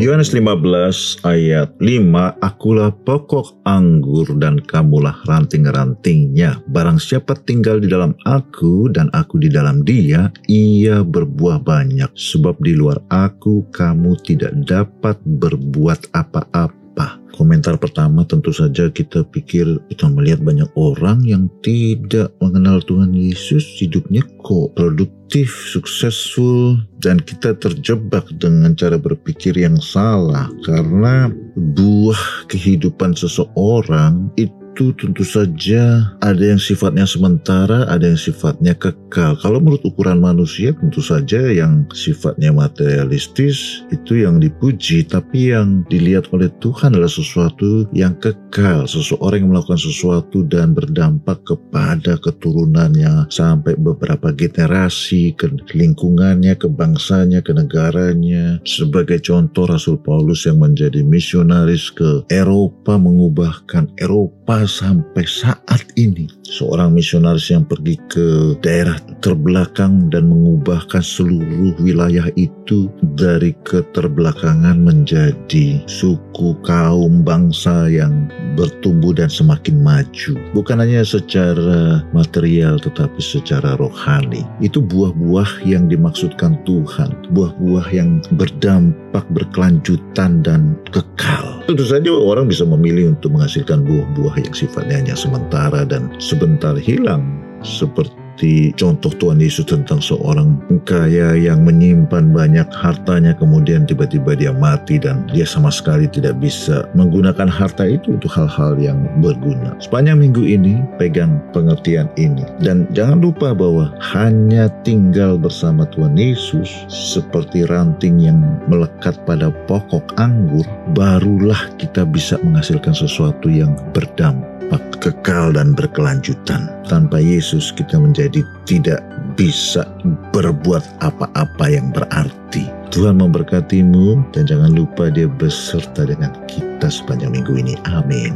Yohanes 15 ayat 5 Akulah pokok anggur dan kamulah ranting-rantingnya. Barang siapa tinggal di dalam aku dan aku di dalam dia Ia berbuah banyak. Sebab di luar aku kamu tidak dapat berbuat apa-apa Komentar pertama tentu saja kita pikir kita melihat banyak orang yang tidak mengenal Tuhan Yesus. Hidupnya kok produktif, successful dan kita terjebak dengan cara berpikir yang salah. Karena buah kehidupan seseorang itu itu tentu saja ada yang sifatnya sementara, ada yang sifatnya kekal. Kalau menurut ukuran manusia tentu saja yang sifatnya materialistis itu yang dipuji, tapi yang dilihat oleh Tuhan adalah sesuatu yang kekal, seseorang yang melakukan sesuatu dan berdampak kepada keturunannya sampai beberapa generasi, ke lingkungannya, ke bangsanya, ke negaranya. Sebagai contoh Rasul Paulus yang menjadi misionaris ke Eropa mengubahkan Eropa sampai saat ini seorang misionaris yang pergi ke daerah terbelakang dan mengubahkan seluruh wilayah itu dari keterbelakangan menjadi suku kaum bangsa yang bertumbuh dan semakin maju. Bukan hanya secara material tetapi secara rohani. Itu buah-buah yang dimaksudkan Tuhan. Buah-buah yang berdampak berkelanjutan dan kekal. Tentu saja orang bisa memilih untuk menghasilkan buah-buah yang sifatnya hanya sementara dan sebentar hilang. Seperti seperti contoh Tuhan Yesus tentang seorang kaya yang menyimpan banyak hartanya kemudian tiba-tiba dia mati dan dia sama sekali tidak bisa menggunakan harta itu untuk hal-hal yang berguna. Sepanjang minggu ini pegang pengertian ini dan jangan lupa bahwa hanya tinggal bersama Tuhan Yesus seperti ranting yang melekat pada pokok anggur barulah kita bisa menghasilkan sesuatu yang berdampak kekal dan berkelanjutan. Tanpa Yesus kita menjadi tidak bisa berbuat apa-apa yang berarti. Tuhan memberkatimu dan jangan lupa dia beserta dengan kita sepanjang minggu ini. Amin.